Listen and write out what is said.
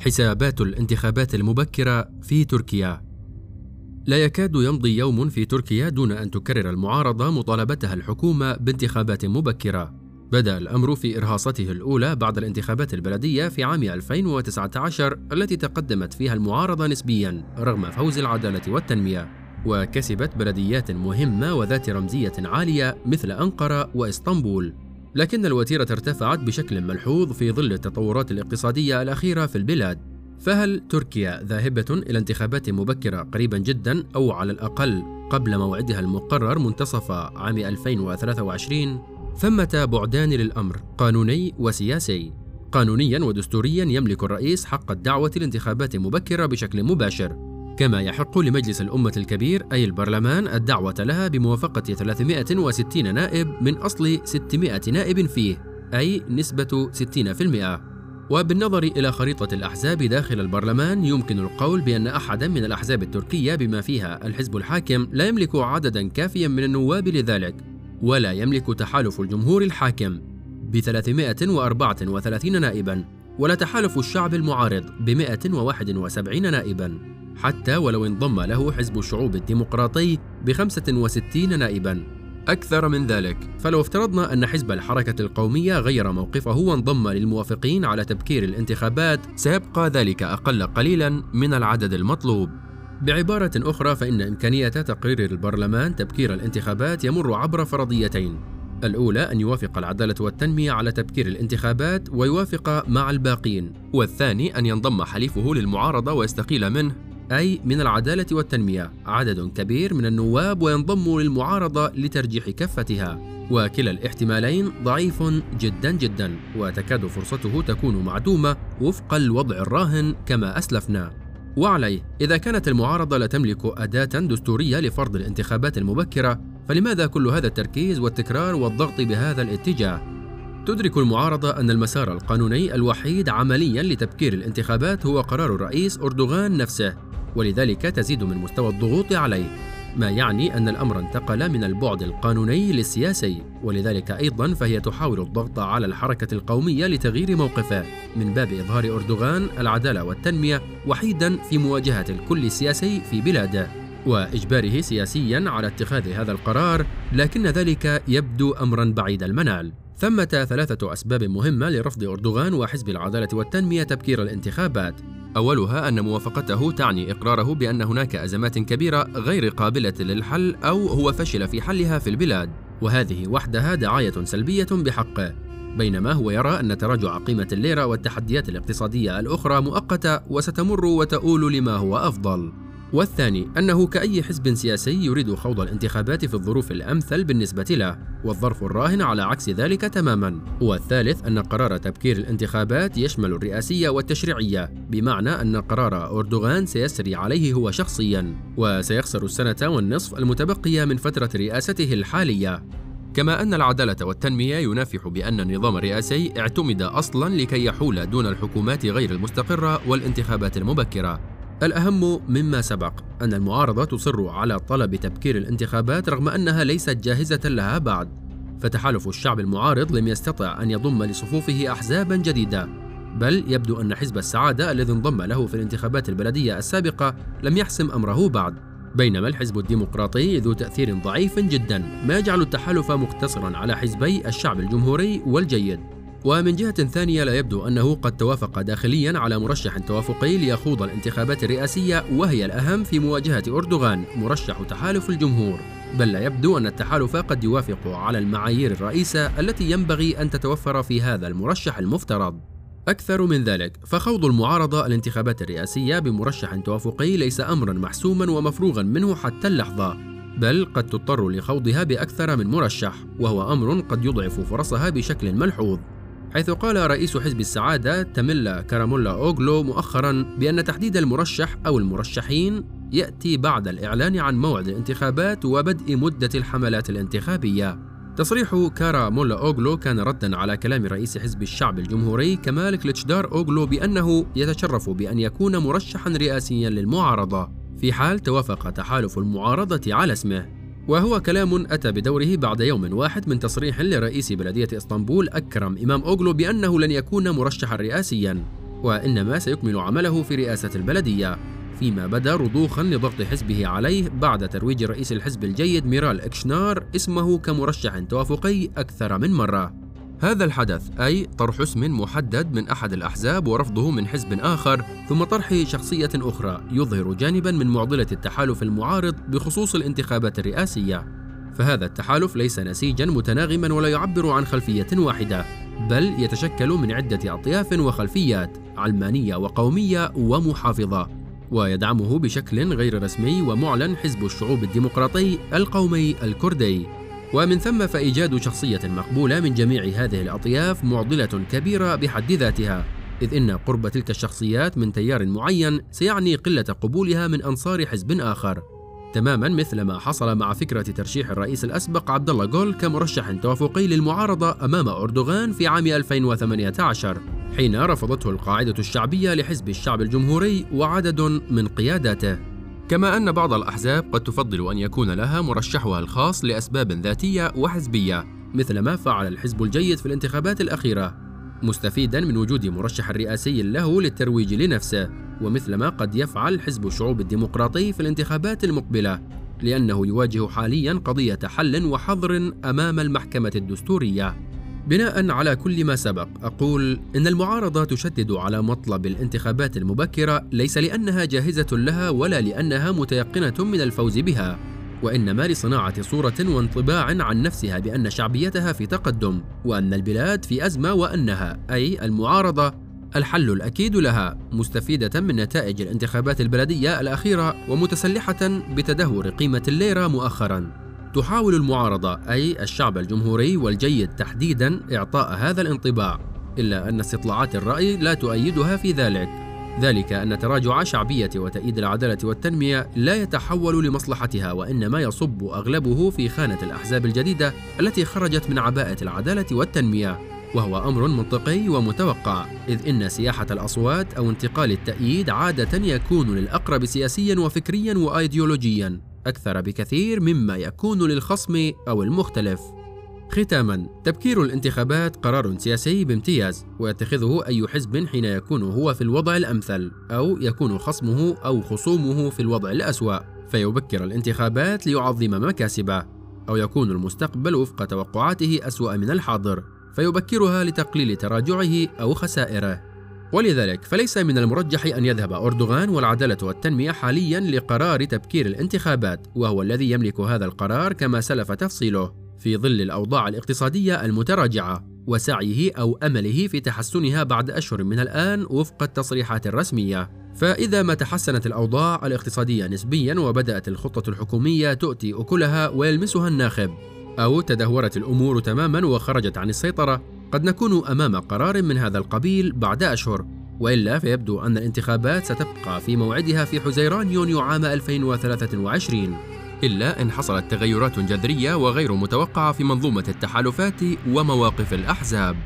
حسابات الانتخابات المبكرة في تركيا. لا يكاد يمضي يوم في تركيا دون أن تكرر المعارضة مطالبتها الحكومة بانتخابات مبكرة. بدأ الأمر في إرهاصته الأولى بعد الانتخابات البلدية في عام 2019 التي تقدمت فيها المعارضة نسبيا رغم فوز العدالة والتنمية. وكسبت بلديات مهمة وذات رمزية عالية مثل أنقرة وإسطنبول. لكن الوتيرة ارتفعت بشكل ملحوظ في ظل التطورات الاقتصادية الأخيرة في البلاد. فهل تركيا ذاهبة إلى انتخابات مبكرة قريبا جدا أو على الأقل قبل موعدها المقرر منتصف عام 2023 ثمة بعدان للأمر قانوني وسياسي؟ قانونيا ودستوريا يملك الرئيس حق الدعوة لانتخابات مبكرة بشكل مباشر. كما يحق لمجلس الأمة الكبير أي البرلمان الدعوة لها بموافقة 360 نائب من أصل 600 نائب فيه أي نسبة 60% وبالنظر إلى خريطة الأحزاب داخل البرلمان يمكن القول بأن أحدا من الأحزاب التركية بما فيها الحزب الحاكم لا يملك عددا كافيا من النواب لذلك ولا يملك تحالف الجمهور الحاكم ب 334 نائبا ولا تحالف الشعب المعارض ب 171 نائبا. حتى ولو انضم له حزب الشعوب الديمقراطي ب 65 نائبا. أكثر من ذلك فلو افترضنا أن حزب الحركة القومية غير موقفه وانضم للموافقين على تبكير الانتخابات سيبقى ذلك أقل قليلا من العدد المطلوب. بعبارة أخرى فإن إمكانية تقرير البرلمان تبكير الانتخابات يمر عبر فرضيتين. الأولى أن يوافق العدالة والتنمية على تبكير الانتخابات ويوافق مع الباقين. والثاني أن ينضم حليفه للمعارضة ويستقيل منه. أي من العدالة والتنمية. عدد كبير من النواب وينضموا للمعارضة لترجيح كفتها. وكلا الاحتمالين ضعيف جدا جدا. وتكاد فرصته تكون معدومة وفق الوضع الراهن كما أسلفنا. وعليه إذا كانت المعارضة لا تملك أداة دستورية لفرض الانتخابات المبكرة فلماذا كل هذا التركيز والتكرار والضغط بهذا الاتجاه؟ تدرك المعارضة أن المسار القانوني الوحيد عمليا لتبكير الانتخابات هو قرار الرئيس أردوغان نفسه. ولذلك تزيد من مستوى الضغوط عليه ما يعني أن الأمر انتقل من البعد القانوني للسياسي. ولذلك أيضا فهي تحاول الضغط على الحركة القومية لتغيير موقفه. من باب إظهار أردوغان العدالة والتنمية وحيدا في مواجهة الكل السياسي في بلاده. وإجباره سياسيا على اتخاذ هذا القرار لكن ذلك يبدو أمرا بعيد المنال. ثمة ثلاثة أسباب مهمة لرفض أردوغان وحزب العدالة والتنمية تبكير الانتخابات. أولها أن موافقته تعني إقراره بأن هناك أزمات كبيرة غير قابلة للحل أو هو فشل في حلها في البلاد وهذه وحدها دعاية سلبية بحقه بينما هو يرى أن تراجع قيمة الليرة والتحديات الاقتصادية الأخرى مؤقتة وستمر وتؤول لما هو أفضل. والثاني أنه كأي حزب سياسي يريد خوض الانتخابات في الظروف الأمثل بالنسبة له والظرف الراهن على عكس ذلك تماما. والثالث أن قرار تبكير الانتخابات يشمل الرئاسية والتشريعية بمعنى أن قرار أردوغان سيسري عليه هو شخصيا وسيخسر السنة والنصف المتبقية من فترة رئاسته الحالية. كما أن العدالة والتنمية ينافح بأن النظام الرئاسي اعتمد أصلا لكي يحول دون الحكومات غير المستقرة والانتخابات المبكرة. الأهم مما سبق أن المعارضة تصر على طلب تبكير الانتخابات رغم أنها ليست جاهزة لها بعد. فتحالف الشعب المعارض لم يستطع أن يضم لصفوفه أحزابا جديدة. بل يبدو أن حزب السعادة الذي انضم له في الانتخابات البلدية السابقة لم يحسم أمره بعد. بينما الحزب الديمقراطي ذو تأثير ضعيف جدا ما يجعل التحالف مقتصرا على حزبي الشعب الجمهوري والجيد. ومن جهة ثانية لا يبدو أنه قد توافق داخليا على مرشح توافقي ليخوض الانتخابات الرئاسية وهي الأهم في مواجهة أردوغان مرشح تحالف الجمهور. بل لا يبدو أن التحالف قد يوافق على المعايير الرئيسة التي ينبغي أن تتوفر في هذا المرشح المفترض. أكثر من ذلك فخوض المعارضة الانتخابات الرئاسية بمرشح توافقي ليس أمرا محسوما ومفروغا منه حتى اللحظة. بل قد تضطر لخوضها بأكثر من مرشح وهو أمر قد يضعف فرصها بشكل ملحوظ. حيث قال رئيس حزب السعادة تميلا كارامولا أوغلو مؤخرا بأن تحديد المرشح أو المرشحين يأتي بعد الإعلان عن موعد الانتخابات وبدء مدة الحملات الانتخابية. تصريح كارا مولا أوغلو كان ردا على كلام رئيس حزب الشعب الجمهوري كمال كليتشدار أوغلو بأنه يتشرف بأن يكون مرشحا رئاسيا للمعارضة. في حال توافق تحالف المعارضة على اسمه وهو كلام أتى بدوره بعد يوم واحد من تصريح لرئيس بلدية إسطنبول أكرم إمام أوغلو بأنه لن يكون مرشحا رئاسيا وإنما سيكمل عمله في رئاسة البلدية فيما بدا رضوخا لضغط حزبه عليه بعد ترويج رئيس الحزب الجيد ميرال إكشنار اسمه كمرشح توافقي أكثر من مرة. هذا الحدث أي طرح اسم محدد من أحد الأحزاب ورفضه من حزب آخر ثم طرح شخصية أخرى يظهر جانبا من معضلة التحالف المعارض بخصوص الانتخابات الرئاسية. فهذا التحالف ليس نسيجا متناغما ولا يعبر عن خلفية واحدة بل يتشكل من عدة أطياف وخلفيات علمانية وقومية ومحافظة ويدعمه بشكل غير رسمي ومعلن حزب الشعوب الديمقراطي القومي الكردي. ومن ثم فإيجاد شخصية مقبولة من جميع هذه الأطياف معضلة كبيرة بحد ذاتها إذ إن قرب تلك الشخصيات من تيار معين سيعني قلة قبولها من أنصار حزب آخر. تماما مثل ما حصل مع فكرة ترشيح الرئيس الأسبق عبد الله جول كمرشح توافقي للمعارضة أمام أردوغان في عام 2018 حين رفضته القاعدة الشعبية لحزب الشعب الجمهوري وعدد من قياداته. كما أن بعض الأحزاب قد تفضل أن يكون لها مرشحها الخاص لأسباب ذاتية وحزبية مثل ما فعل الحزب الجيد في الانتخابات الأخيرة مستفيدا من وجود مرشح رئاسي له للترويج لنفسه ومثل ما قد يفعل حزب الشعوب الديمقراطي في الانتخابات المقبلة لأنه يواجه حاليا قضية حل وحظر أمام المحكمة الدستورية. بناء على كل ما سبق أقول إن المعارضة تشدد على مطلب الانتخابات المبكرة ليس لأنها جاهزة لها ولا لأنها متيقنة من الفوز بها وإنما لصناعة صورة وانطباع عن نفسها بأن شعبيتها في تقدم وأن البلاد في أزمة وأنها أي المعارضة الحل الأكيد لها مستفيدة من نتائج الانتخابات البلدية الأخيرة ومتسلحة بتدهور قيمة الليرة مؤخراً. تحاول المعارضة أي الشعب الجمهوري والجيد تحديدا إعطاء هذا الانطباع إلا أن استطلاعات الرأي لا تؤيدها في ذلك. ذلك أن تراجع شعبية وتأييد العدالة والتنمية لا يتحول لمصلحتها وإنما يصب أغلبه في خانة الأحزاب الجديدة التي خرجت من عباءة العدالة والتنمية وهو أمر منطقي ومتوقع إذ إن سياحة الأصوات أو انتقال التأييد عادة يكون للأقرب سياسيا وفكريا وأيديولوجيا. أكثر بكثير مما يكون للخصم أو المختلف. ختاما تبكير الانتخابات قرار سياسي بامتياز ويتخذه أي حزب حين يكون هو في الوضع الأمثل أو يكون خصمه أو خصومه في الوضع الأسوأ. فيبكر الانتخابات ليعظم مكاسبه أو يكون المستقبل وفق توقعاته أسوأ من الحاضر. فيبكرها لتقليل تراجعه أو خسائره. ولذلك فليس من المرجح أن يذهب أردوغان والعدالة والتنمية حاليا لقرار تبكير الانتخابات وهو الذي يملك هذا القرار كما سلف تفصيله في ظل الأوضاع الاقتصادية المتراجعة وسعيه أو أمله في تحسنها بعد أشهر من الآن وفق التصريحات الرسمية. فإذا ما تحسنت الأوضاع الاقتصادية نسبيا وبدأت الخطة الحكومية تؤتي أكلها ويلمسها الناخب أو تدهورت الأمور تماما وخرجت عن السيطرة قد نكون أمام قرار من هذا القبيل بعد أشهر وإلا فيبدو أن الانتخابات ستبقى في موعدها في حزيران يونيو عام 2023 إلا إن حصلت تغيرات جذرية وغير متوقعة في منظومة التحالفات ومواقف الأحزاب.